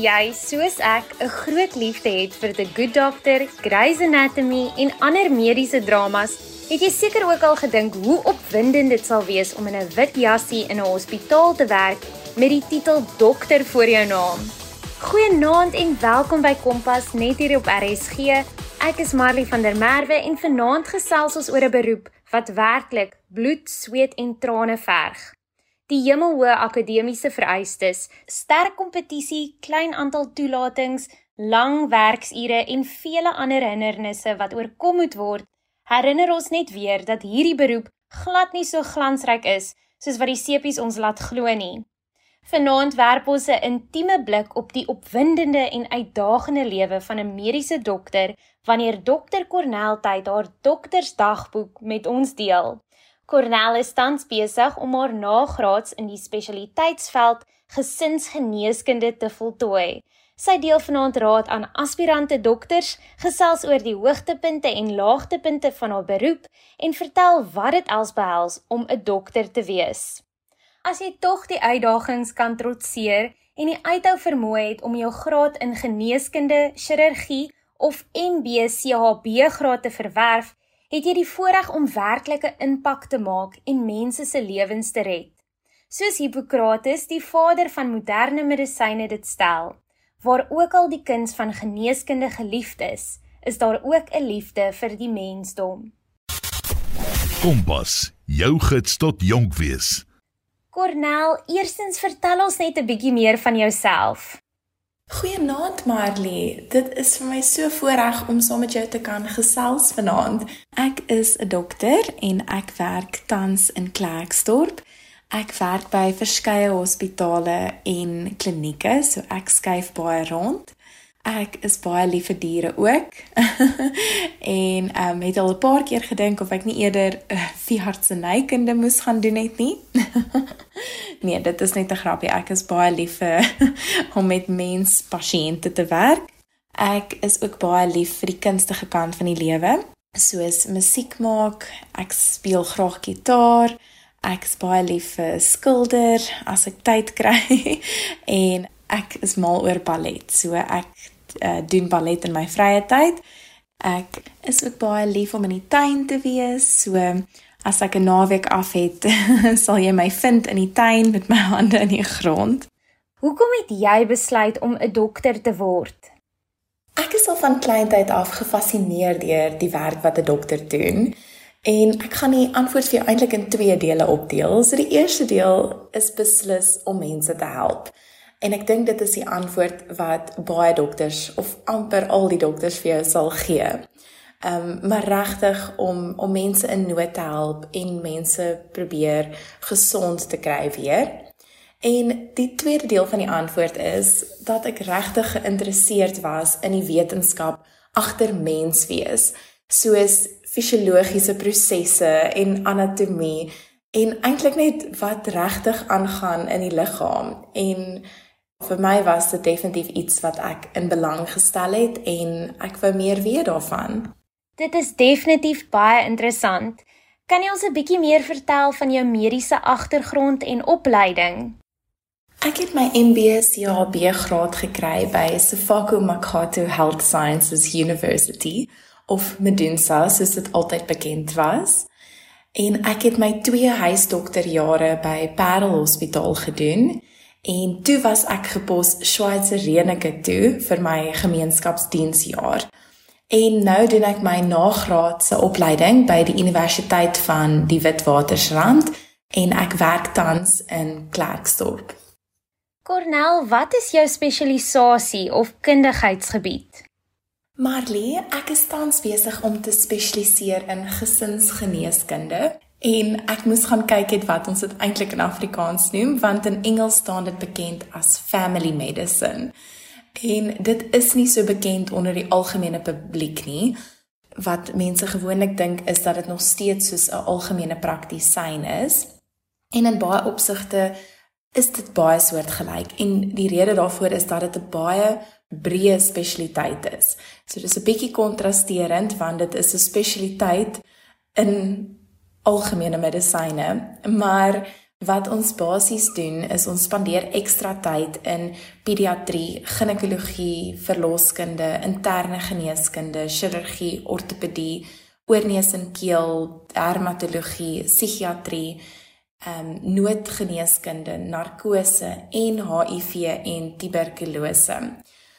jy soos ek 'n groot liefde het vir The Good Doctor, Grey's Anatomy en ander mediese dramas, het jy seker ook al gedink hoe opwindend dit sal wees om in 'n wit jassie in 'n hospitaal te werk met die titel dokter voor jou naam. Goeienaand en welkom by Kompas net hier op RSG. Ek is Marley van der Merwe en vanaand gesels ons oor 'n beroep wat werklik bloed, sweet en trane verg die hemelhoë akademiese vereistes, sterk kompetisie, klein aantal toelatings, lang werksure en vele ander hindernisse wat oorkom moet word, herinner ons net weer dat hierdie beroep glad nie so glansryk is soos wat die sepies ons laat glo nie. Vanaand werp ons 'n intieme blik op die opwindende en uitdagende lewe van 'n mediese dokter wanneer dokter Cornel tyd haar doktersdagboek met ons deel. Cornel is tans besig om haar nagraads in die spesialiteitsveld gesinsgeneeskunde te voltooi. Sy deel vanaand raad aan aspirante dokters, gesels oor die hoogtepunte en laagtepunte van haar beroep en vertel wat dit als behels om 'n dokter te wees. As jy tog die uitdagings kan trotseer en die uithou vermoë het om jou graad in geneeskunde, chirurgie of MB-CHB graad te verwerf, het jy die voorreg om werklike impak te maak en mense se lewens te red. Soos Hippokrates, die vader van moderne medisyne dit stel, waar ook al die kuns van geneeskunde geliefd is, is daar ook 'n liefde vir die mensdom. Kompas, jou gids tot jonk wees. Cornel, eerstens vertel ons net 'n bietjie meer van jouself. Goeienaand Marley. Dit is vir my so voorreg om saam met jou te kan gesels vanaand. Ek is 'n dokter en ek werk tans in Klerksdorp. Ek werk by verskeie hospitale en klinieke, so ek skuif baie rond. Ek is baie lief vir diere ook. en ehm um, het al 'n paar keer gedink of ek nie eerder uh, veeartsenykunde moes gaan doen het nie. nee, dit is net 'n grappie. Ek is baie lief vir om met mens pasiënte te werk. Ek is ook baie lief vir die kunstige kant van die lewe, soos musiek maak. Ek speel graag gitaar. Ek is baie lief vir skilder as ek tyd kry en ek is mal oor ballet. So ek uh, doen ballet in my vrye tyd. Ek is ook baie lief om in die tuin te wees. So as ek 'n naweek af het, sal jy my vind in die tuin met my hande in die grond. Hoekom het jy besluit om 'n dokter te word? Ek is al van kleintyd af gefassineer deur die werk wat 'n dokter doen. En ek gaan die antwoord vir jou eintlik in twee dele opdeel. So die eerste deel is beslis om mense te help. En ek dink dit is die antwoord wat baie dokters of amper al die dokters vir jou sal gee. Ehm um, maar regtig om om mense in nood te help en mense probeer gesond te kry weer. En die tweede deel van die antwoord is dat ek regtig geïnteresseerd was in die wetenskap agter menswees, soos fisiologiese prosesse en anatomie en eintlik net wat regtig aangaan in die liggaam en Vir my was dit definitief iets wat ek in belang gestel het en ek wou meer weet daarvan. Dit is definitief baie interessant. Kan jy ons 'n bietjie meer vertel van jou mediese agtergrond en opleiding? Ek het my MBA-CHB graad gekry by Sefako Makato Health Sciences University of Medunsa soos dit altyd bekend was. En ek het my twee huisdokterjare by Parel Hospitaal gedoen. En toe was ek gepos Schweizer Renike toe vir my gemeenskapsdiensjaar. En nou doen ek my nagraadse opleiding by die Universiteit van die Witwatersrand en ek werk tans in Klerksdorp. Cornel, wat is jou spesialisasie of kundigheidsgebied? Marley, ek is tans besig om te spesialiseer in gesinsgeneeskunde En ek moes gaan kyk het wat ons dit eintlik in Afrikaans noem want in Engels staan dit bekend as family medicine. En dit is nie so bekend onder die algemene publiek nie. Wat mense gewoonlik dink is dat dit nog steeds soos 'n algemene praktisyn is. En in baie opsigte is dit baie soortgelyk en die rede daarvoor is dat dit 'n baie breë spesialiteit is. So dis 'n bietjie kontrasterend want dit is 'n spesialiteit in algemene medisyne, maar Wat ons basies doen is ons spandeer ekstra tyd in pediatrie, ginekologie, verloskunde, interne geneeskunde, chirurgie, ortopedie, oorneus en keel, dermatologie, psigiatrie, ehm um, noodgeneeskunde, narkose en HIV en tuberkulose.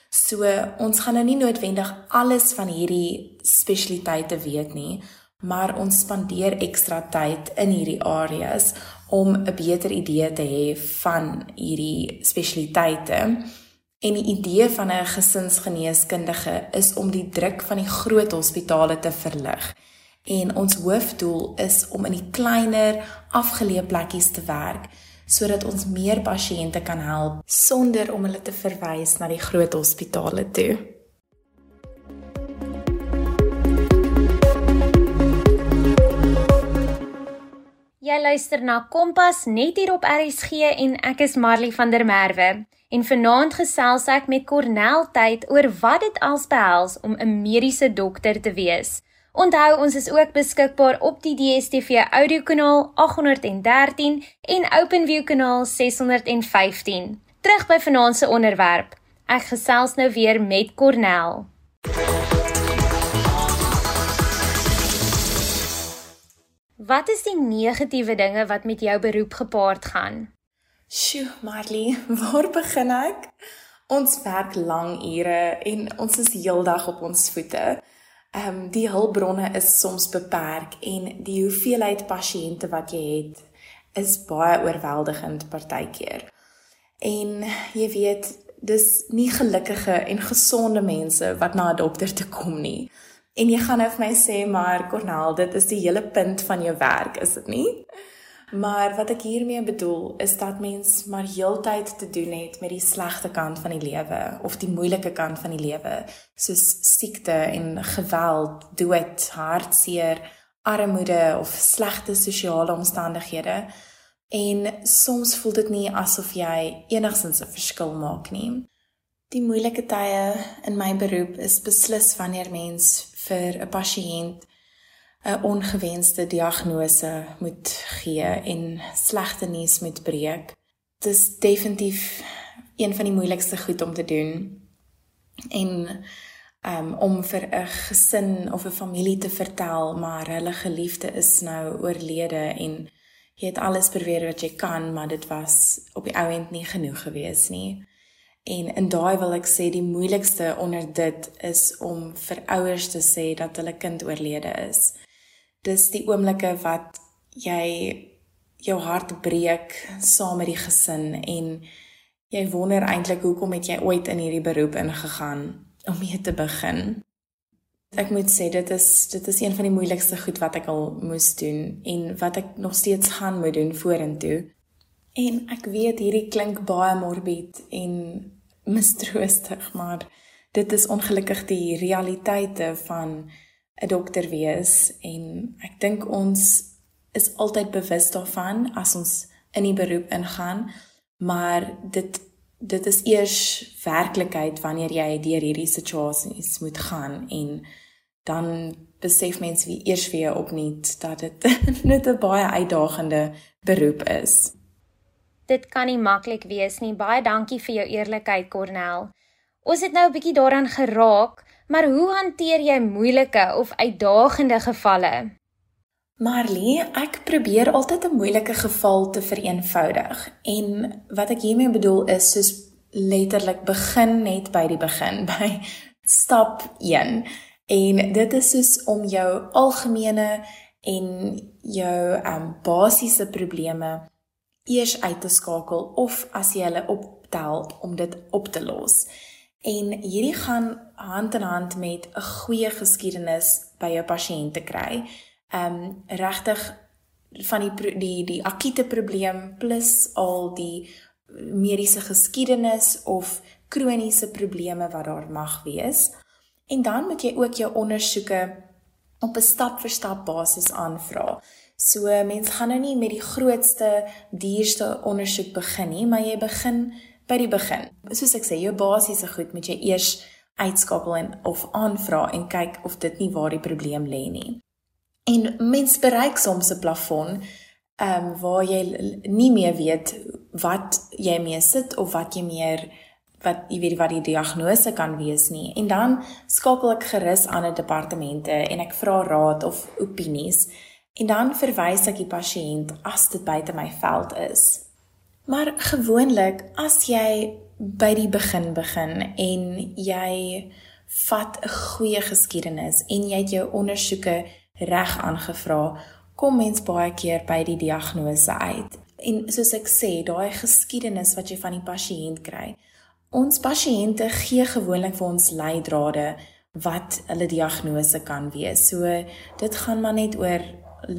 So ons gaan nou nie noodwendig alles van hierdie spesialiteite weet nie, maar ons spandeer ekstra tyd in hierdie areas om 'n beter idee te hê van hierdie spesialiteite. En die idee van 'n gesinsgeneeskundige is om die druk van die groot hospitale te verlig. En ons hoofdoel is om in die kleiner, afgeleë plekkies te werk sodat ons meer pasiënte kan help sonder om hulle te verwys na die groot hospitale toe. Jy luister na Kompas net hier op RSG en ek is Marley van der Merwe. En vanaand gesels ek met Cornel Tyd oor wat dit als behels om 'n mediese dokter te wees. Onthou ons is ook beskikbaar op die DStv audiokanaal 813 en OpenView kanaal 615. Terug by vanaand se onderwerp. Ek gesels nou weer met Cornel. Wat is die negatiewe dinge wat met jou beroep gepaard gaan? Sjoe, Marley, waar begin ek? Ons werk lang ure en ons is heeldag op ons voete. Ehm um, die hulpbronne is soms beperk en die hoeveelheid pasiënte wat jy het is baie oorweldigend partykeer. En jy weet, dis nie gelukkige en gesonde mense wat na 'n dokter toe kom nie. En jy gaan nou vir my sê maar Cornel, dit is die hele punt van jou werk, is dit nie? Maar wat ek hiermee bedoel is dat mens maar heeltyd te doen het met die slegte kant van die lewe of die moeilike kant van die lewe, soos siekte en geweld, dood, hartseer, armoede of slegte sosiale omstandighede. En soms voel dit nie asof jy enigsins 'n verskil maak nie. Die moeilike tye in my beroep is beslis wanneer mens vir 'n pasiënt 'n ongewenste diagnose moet gee en slegte nuus moet breek. Dit is definitief een van die moeilikste goed om te doen. En um, om vir 'n gesin of 'n familie te vertel maar hulle geliefde is nou oorlede en jy het alles probeer wat jy kan, maar dit was op die ou end nie genoeg gewees nie. En in daai wil ek sê die moeilikste onder dit is om vir ouers te sê dat hulle kind oorlede is. Dis die oomblikke wat jy jou hart breek saam met die gesin en jy wonder eintlik hoekom het jy ooit in hierdie beroep ingegaan om mee te begin. Ek moet sê dit is dit is een van die moeilikste goed wat ek al moes doen en wat ek nog steeds gaan moet doen vorentoe. En ek weet hierdie klink baie morbid en mistroostig, maar dit is ongelukkig die realiteite van 'n dokter wees en ek dink ons is altyd bewus daarvan as ons in die beroep ingaan, maar dit dit is eers werklikheid wanneer jy deur hierdie situasies moet gaan en dan besef mense wie eers weer opnuut dat dit net 'n baie uitdagende beroep is dit kan nie maklik wees nie. Baie dankie vir jou eerlikheid, Cornel. Ons het nou 'n bietjie daaraan geraak, maar hoe hanteer jy moeilike of uitdagende gevalle? Marley, ek probeer altyd 'n moeilike geval te vereenvoudig. En wat ek hiermee bedoel is soos letterlik begin net by die begin, by stap 1. En dit is soos om jou algemene en jou um basiese probleme eers uit te skakel of as jy hulle optel om dit op te los. En hierdie gaan hand in hand met 'n goeie geskiedenis by jou pasiënt te kry. Um regtig van die die die akute probleem plus al die mediese geskiedenis of kroniese probleme wat daar mag wees. En dan moet jy ook jou ondersoeke op 'n stap-vir-stap basis aanvra. So mens gaan nou nie met die grootste dierste ondersoek begin nie, maar jy begin by die begin. Soos ek sê, jou basiese goed moet jy eers uitskakel en of aanvra en kyk of dit nie waar die probleem lê nie. En mens bereik soms 'n plafon ehm um, waar jy nie meer weet wat jy mee sit of wat jy meer wat jy weet wat die diagnose kan wees nie. En dan skakel ek gerus ander departemente en ek vra raad of opinies en dan verwys ek die pasiënt as dit buite my veld is. Maar gewoonlik as jy by die begin begin en jy vat 'n goeie geskiedenis en jy het jou ondersoeke reg aangevra, kom mens baie keer by die diagnose uit. En soos ek sê, daai geskiedenis wat jy van die pasiënt kry. Ons pasiënte gee gewoonlik vir ons leidrade wat hulle diagnose kan wees. So dit gaan maar net oor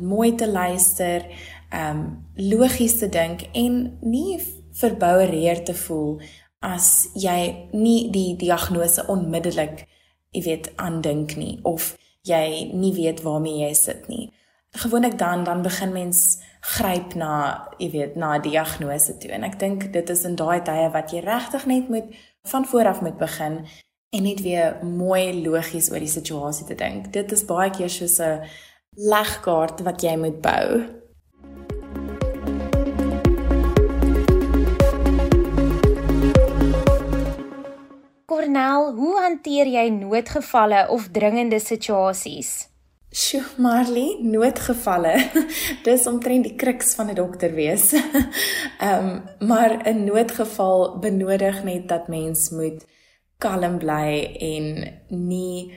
mooi te luister, ehm um, logies te dink en nie verboureer te voel as jy nie die diagnose onmiddellik, jy weet, aandink nie of jy nie weet waarmee jy sit nie. Gewoonlik dan dan begin mens gryp na, jy weet, na 'n diagnose toe en ek dink dit is in daai tye wat jy regtig net moet van voor af moet begin en net weer mooi logies oor die situasie te dink. Dit is baie keer soos 'n legkaart wat jy moet bou. Cornel, hoe hanteer jy noodgevalle of dringende situasies? Sjoe, Marley, noodgevalle. Dis omtrent die kruks van 'n dokter wees. Ehm, um, maar 'n noodgeval benodig net dat mens moet kalm bly en nie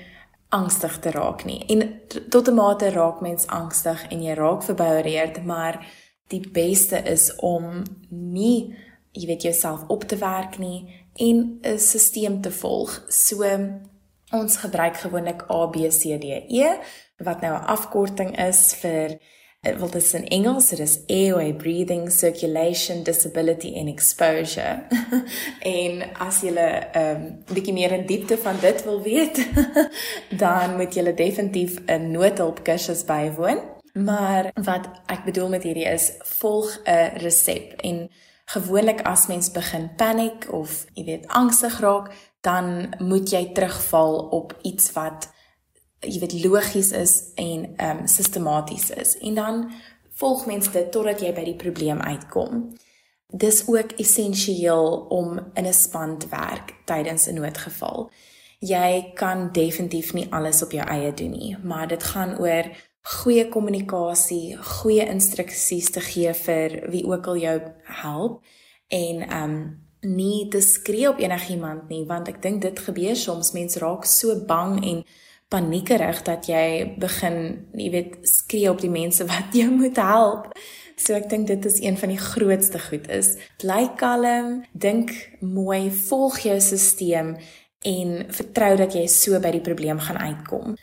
angstig te raak nie. En tot 'n mate raak mens angstig en jy raak verboureerd, maar die beste is om nie, jy weet jouself op te werk nie en 'n stelsel te volg. So ons gebruik gewoonlik A B C D E wat nou 'n afkorting is vir wel dit is in Engels, dit is airway breathing, circulation, disability and exposure. en as jy 'n um, bietjie meer in diepte van dit wil weet, dan moet jy definitief 'n noodhulpkursus bywoon. Maar wat ek bedoel met hierdie is volg 'n resep en gewoonlik as mens begin paniek of jy weet angstig raak, dan moet jy terugval op iets wat jy weet logies is en ehm um, sistematies is en dan volg mens dit totdat jy by die probleem uitkom. Dis ook essensieel om in 'n span te werk tydens 'n noodgeval. Jy kan definitief nie alles op jou eie doen nie, maar dit gaan oor goeie kommunikasie, goeie instruksies te gee vir wie ook al jou help en ehm um, nie te skree op enigiemand nie want ek dink dit gebeur soms mense raak so bang en paniekerig dat jy begin, jy weet, skree op die mense wat jou moet help. So ek dink dit is een van die grootste goed is. Bly kalm, dink mooi, volg jou stelsel en vertrou dat jy so by die probleem gaan uitkom.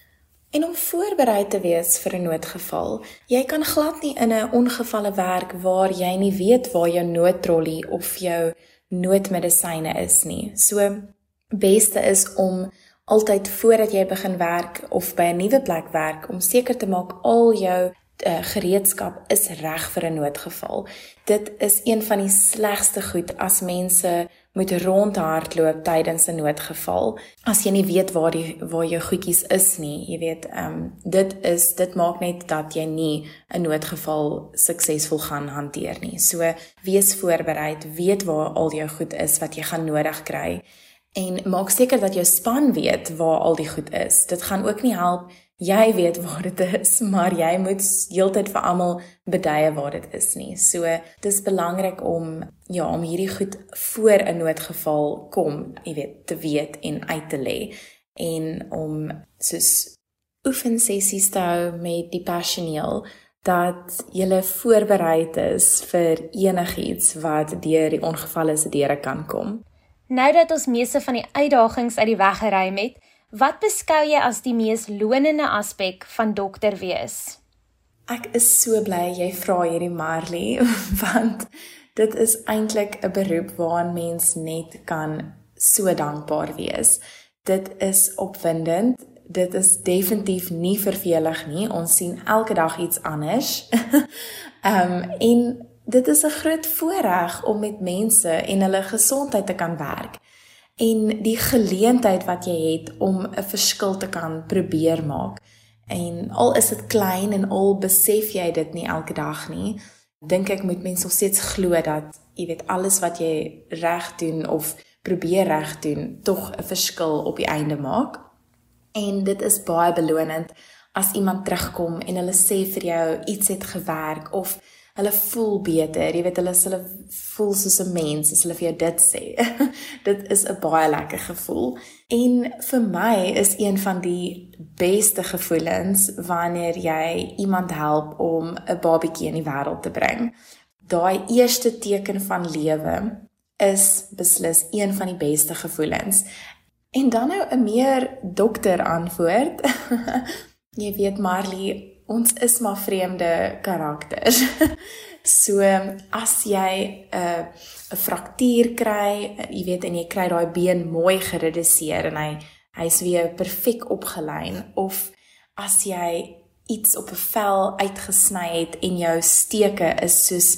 En om voorberei te wees vir 'n noodgeval. Jy kan glad nie in 'n ongevalle werk waar jy nie weet waar jou noodtrollie of jou noodmedisyne is nie. So beste is om altyd voordat jy begin werk of by 'n nuwe plek werk om seker te maak al jou uh, gereedskap is reg vir 'n noodgeval. Dit is een van die slegste goed as mense moet rondhardloop tydens 'n noodgeval as jy nie weet waar die waar jou goedjies is nie. Jy weet, ehm um, dit is dit maak net dat jy nie 'n noodgeval suksesvol gaan hanteer nie. So wees voorbereid, weet waar al jou goed is wat jy gaan nodig kry en maak seker dat jou span weet waar al die goed is. Dit gaan ook nie help jy weet waar dit is, maar jy moet heeltyd vir almal beduie waar dit is nie. So dis belangrik om ja, om hierdie goed voor 'n noodgeval kom, jy weet, te weet en uit te lê en om soos oefensessies te hou met die personeel dat jy voorberei is vir enigiets wat deur die ongevalle se deure kan kom. Nou dat ons meeste van die uitdagings uit die weg geruim het, wat beskou jy as die mees lonende aspek van dokter wees? Ek is so bly jy vra hierdie Marley want dit is eintlik 'n beroep waaraan mens net kan so dankbaar wees. Dit is opwindend. Dit is definitief nie vervelig nie. Ons sien elke dag iets anders. Ehm um, en dit is 'n groot voorreg om met mense en hulle gesondheid te kan werk en die geleentheid wat jy het om 'n verskil te kan probeer maak. En al is dit klein en al besef jy dit nie elke dag nie, dink ek moet mense nog steeds glo dat jy weet alles wat jy reg doen of probeer reg doen tog 'n verskil op die einde maak. En dit is baie belonend as iemand terugkom en hulle sê vir jou iets het gewerk of hulle voel beter. Jy weet hulle hulle voel soos 'n mens as hulle vir jou dit sê. dit is 'n baie lekker gevoel. En vir my is een van die beste gevoelens wanneer jy iemand help om 'n babatjie in die wêreld te bring. Daai eerste teken van lewe is beslis een van die beste gevoelens. En dan nou 'n meer dokter antwoord. jy weet Marley, ons is maar vreemde karakters. so as jy 'n uh, fraktuur kry, jy weet en jy kry daai been mooi gereduseer en hy hy's weer perfek opgelyn of as jy iets op 'n vel uitgesny het en jou steke is soos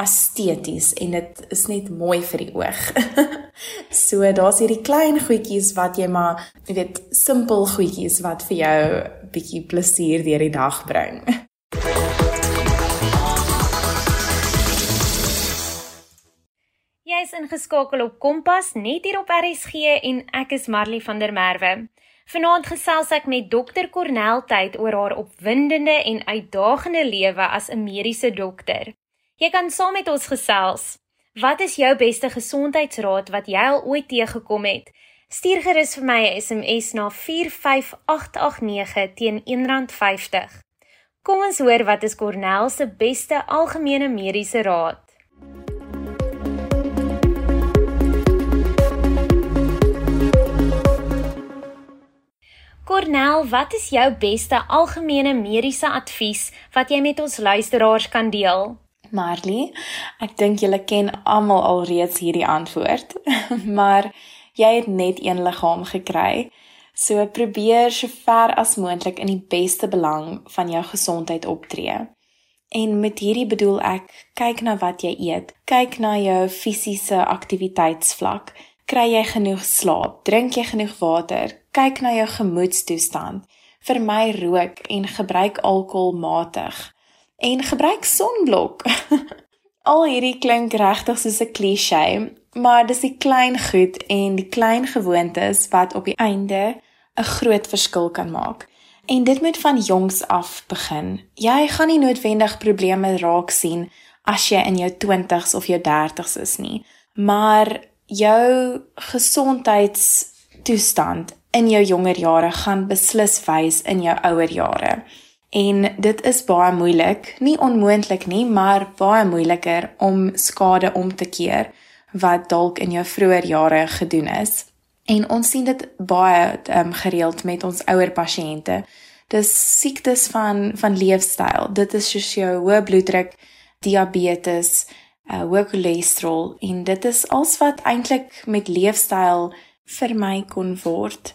esteties en dit is net mooi vir die oog. so daar's hierdie klein goedjies wat jy maar, jy weet, simpel goedjies wat vir jou bietjie plesier deur die dag bring. Jy is ingeskakel op Kompas net hier op RSG en ek is Marley van der Merwe. Vanaand gesels ek met Dr Cornel Tyd oor haar opwindende en uitdagende lewe as 'n mediese dokter. Jy kan saam met ons gesels. Wat is jou beste gesondheidsraad wat jy al ooit teëgekom het? Stuur gerus vir my 'n SMS na 45889 teen R1.50. Kom ons hoor wat is Cornel se beste algemene mediese raad. Cornel, wat is jou beste algemene mediese advies wat jy met ons luisteraars kan deel? Marley, ek dink julle ken almal alreeds hierdie antwoord, maar jy het net een liggaam gekry. So probeer so ver as moontlik in die beste belang van jou gesondheid optree. En met hierdie bedoel ek, kyk na wat jy eet, kyk na jou fisiese aktiwiteitsvlak, kry jy genoeg slaap, drink jy genoeg water, kyk na jou gemoedstoestand, vermy rook en gebruik alkohol matig en gebruik sonblok. Al hierdie klink regtig soos 'n klise, maar dis die klein goed en die klein gewoontes wat op die einde 'n groot verskil kan maak. En dit moet van jongs af begin. Jy gaan nie noodwendig probleme raak sien as jy in jou 20s of jou 30s is nie, maar jou gesondheidstoestand in jou jonger jare gaan beslis wys in jou ouer jare. En dit is baie moeilik, nie onmoontlik nie, maar baie moeiliker om skade om te keer wat dalk in jou vroeë jare gedoen is. En ons sien dit baie um, gereeld met ons ouer pasiënte. Dis siektes van van leefstyl. Dit is soos jou hoë bloeddruk, diabetes, uh, hoë cholesterol en dit is alles wat eintlik met leefstyl vermy kon word.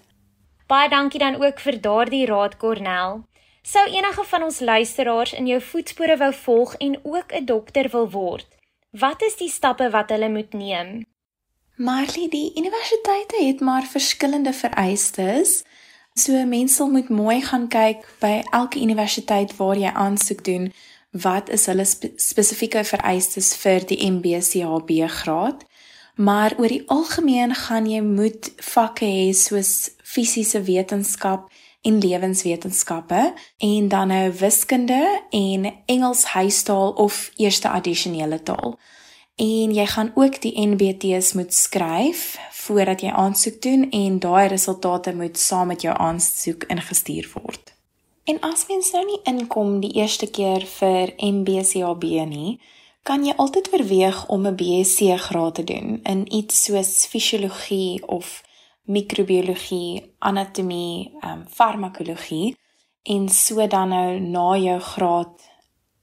Baie dankie dan ook vir daardie raad Cornel. Sou enige van ons luisteraars in jou voetspore wou volg en ook 'n dokter wil word, wat is die stappe wat hulle moet neem? Marley, die universiteite het maar verskillende vereistes. So mense moet mooi gaan kyk by elke universiteit waar jy aansoek doen, wat is hulle spe spesifieke vereistes vir die MBCHB graad? Maar oor die algemeen gaan jy moet vakke hê soos fisiese wetenskap, en lewenswetenskappe en dan nou wiskunde en Engels huistaal of eerste addisionele taal. En jy gaan ook die NBT's moet skryf voordat jy aansoek doen en daai resultate moet saam met jou aansoek ingestuur word. En as mens nou nie inkom die eerste keer vir MBCAB nie, kan jy altyd oorweeg om 'n BSc graad te doen in iets soos fisiologie of microbiologie, anatomie, ehm um, farmakologie en so dan nou na jou graad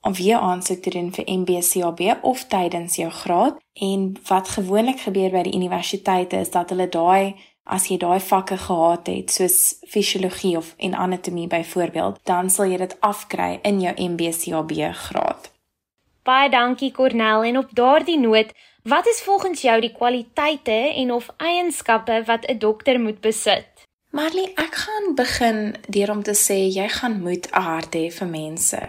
of weer aansoek te doen vir MBCAB of tydens jou graad en wat gewoonlik gebeur by die universiteite is dat hulle daai as jy daai vakke gehad het soos fisiologie of en anatomie byvoorbeeld dan sal jy dit afkry in jou MBCAB graad. Baie dankie Cornel en op daardie noot Wat is volgens jou die kwaliteite en of eienskappe wat 'n dokter moet besit? Marley, ek gaan begin deur om te sê jy gaan moet 'n hart hê vir mense.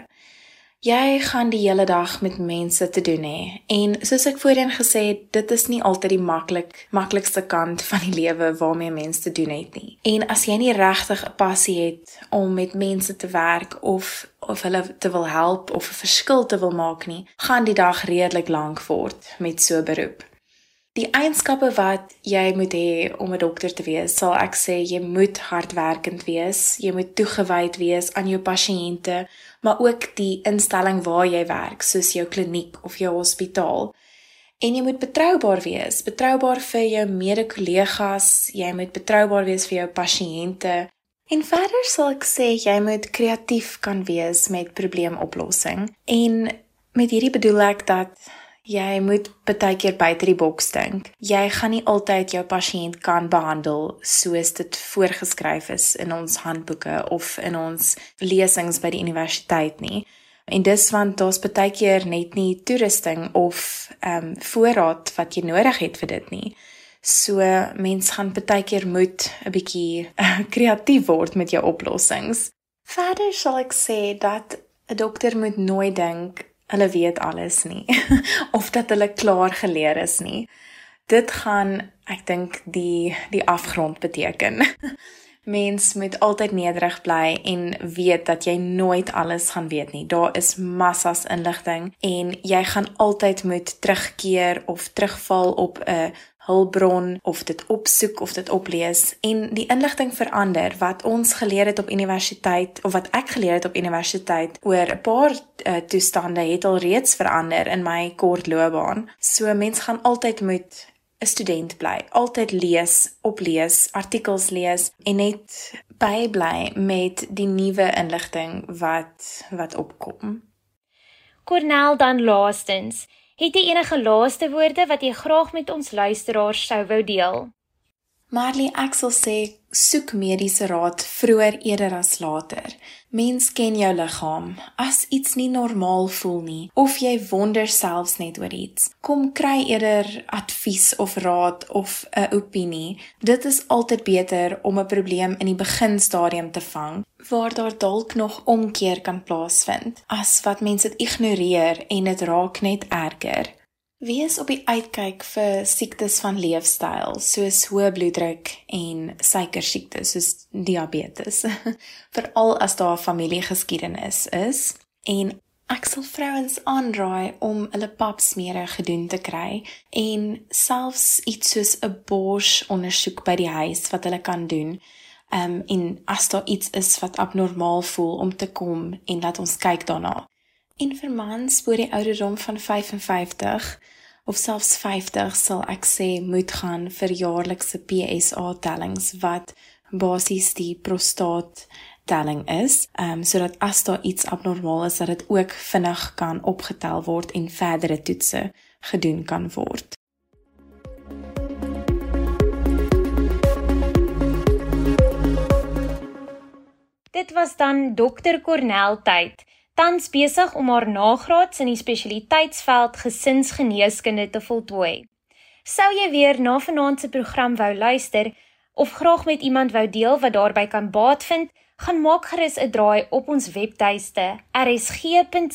Jy gaan die hele dag met mense te doen hê. En soos ek voorheen gesê het, dit is nie altyd die maklik maklikste kant van die lewe waarmee mense te doen het nie. En as jy nie regtig 'n passie het om met mense te werk of of hulle te wil help of 'n verskil te wil maak nie, gaan die dag redelik lank word met so 'n beroep. Die eienskappe wat jy moet hê om 'n dokter te wees, sal ek sê jy moet hardwerkend wees, jy moet toegewyd wees aan jou pasiënte, maar ook die instelling waar jy werk, soos jou kliniek of jou hospitaal. En jy moet betroubaar wees, betroubaar vir jou mede-kollegas, jy moet betroubaar wees vir jou pasiënte. En verder sal ek sê jy moet kreatief kan wees met probleemoplossing. En met hierdie bedoel ek dat Jy moet baie keer buite die boks dink. Jy gaan nie altyd jou pasiënt kan behandel soos dit voorgeskryf is in ons handboeke of in ons lesings by die universiteit nie. En dis want daar's baie keer net nie toerusting of ehm um, voorraad wat jy nodig het vir dit nie. So mens gaan baie keer moet 'n bietjie uh, kreatief word met jou oplossings. Verder sal ek sê dat 'n dokter moet nooit dink hulle weet alles nie of dat hulle klaar geleer is nie. Dit gaan ek dink die die afgrond beteken. Mens moet altyd nederig bly en weet dat jy nooit alles gaan weet nie. Daar is massas inligting en jy gaan altyd moet terugkeer of terugval op 'n hulpbron of dit opsoek of dit oplees en die inligting verander wat ons geleer het op universiteit of wat ek geleer het op universiteit oor 'n paar uh, toestande het al reeds verander in my kort loopbaan. So mens gaan altyd moet 'n student bly, altyd lees, oplees, artikels lees en net bybly met die nuwe inligting wat wat opkom. Cornel dan laastens Het jy enige laaste woorde wat jy graag met ons luisteraars sou wou deel? Marley Axel sê soek mediese raad vroeër eerder as later. Mens ken jou liggaam. As iets nie normaal voel nie of jy wonder selfs net oor iets, kom kry eerder advies of raad of 'n opinie. Dit is altyd beter om 'n probleem in die beginstadium te vang waar daar dalk nog omkeer kan plaasvind as wat mense dit ignoreer en dit raak net erger. Wees op die uitkyk vir siektes van leefstyl soos hoë bloeddruk en suiker siektes soos diabetes. Veral as daar familiegeskiedenis is en ek sal vrouens aanraai om hulle papsmere gedoen te kry en selfs iets soos 'n bors ondersoek by die huis wat hulle kan doen. Um en as daar iets is wat abnormaal voel om te kom en laat ons kyk daarna. En vir mans bo die ouderdom van 55 of selfs 50 sal ek sê moet gaan vir jaarlikse PSA tellings wat basies die prostaat telling is, ehm um, sodat as daar iets abnormaal is dat dit ook vinnig kan opgetel word en verdere toetse gedoen kan word. Dit was dan dokter Cornel tyd tans besig om haar nagraads in die spesialiteitsveld gesinsgeneeskunde te voltooi. Sou jy weer na vanaand se program wou luister of graag met iemand wou deel wat daarbey kan baat vind, gaan maak gerus 'n draai op ons webtuiste rsg.co.za.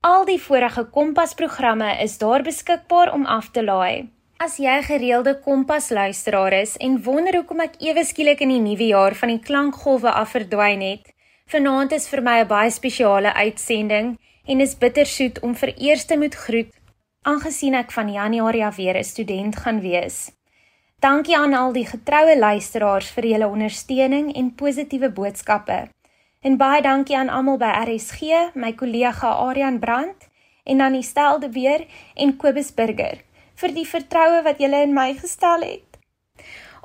Al die vorige Kompas programme is daar beskikbaar om af te laai. As jy gereelde Kompas luisteraar is en wonder hoekom ek ewe skielik in die nuwe jaar van die klankgolwe af verdwyn het, Vanaand is vir my 'n baie spesiale uitsending en is bittersoet om vir eerste moet groet aangesien ek van Januarie af weer 'n student gaan wees. Dankie aan al die getroue luisteraars vir julle ondersteuning en positiewe boodskappe. En baie dankie aan almal by RSG, my kollega Aryan Brandt en dan die stelde weer en Kobus Burger vir die vertroue wat julle in my gestel het.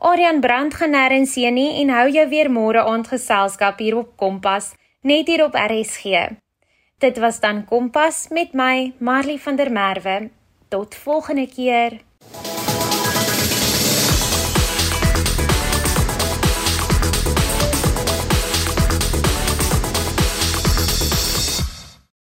Aryan Brand gaan nêrens heen nie en hou jou weer môre aand geselskap hier op Kompas, net hier op RSG. Dit was dan Kompas met my, Marley van der Merwe. Tot volgende keer.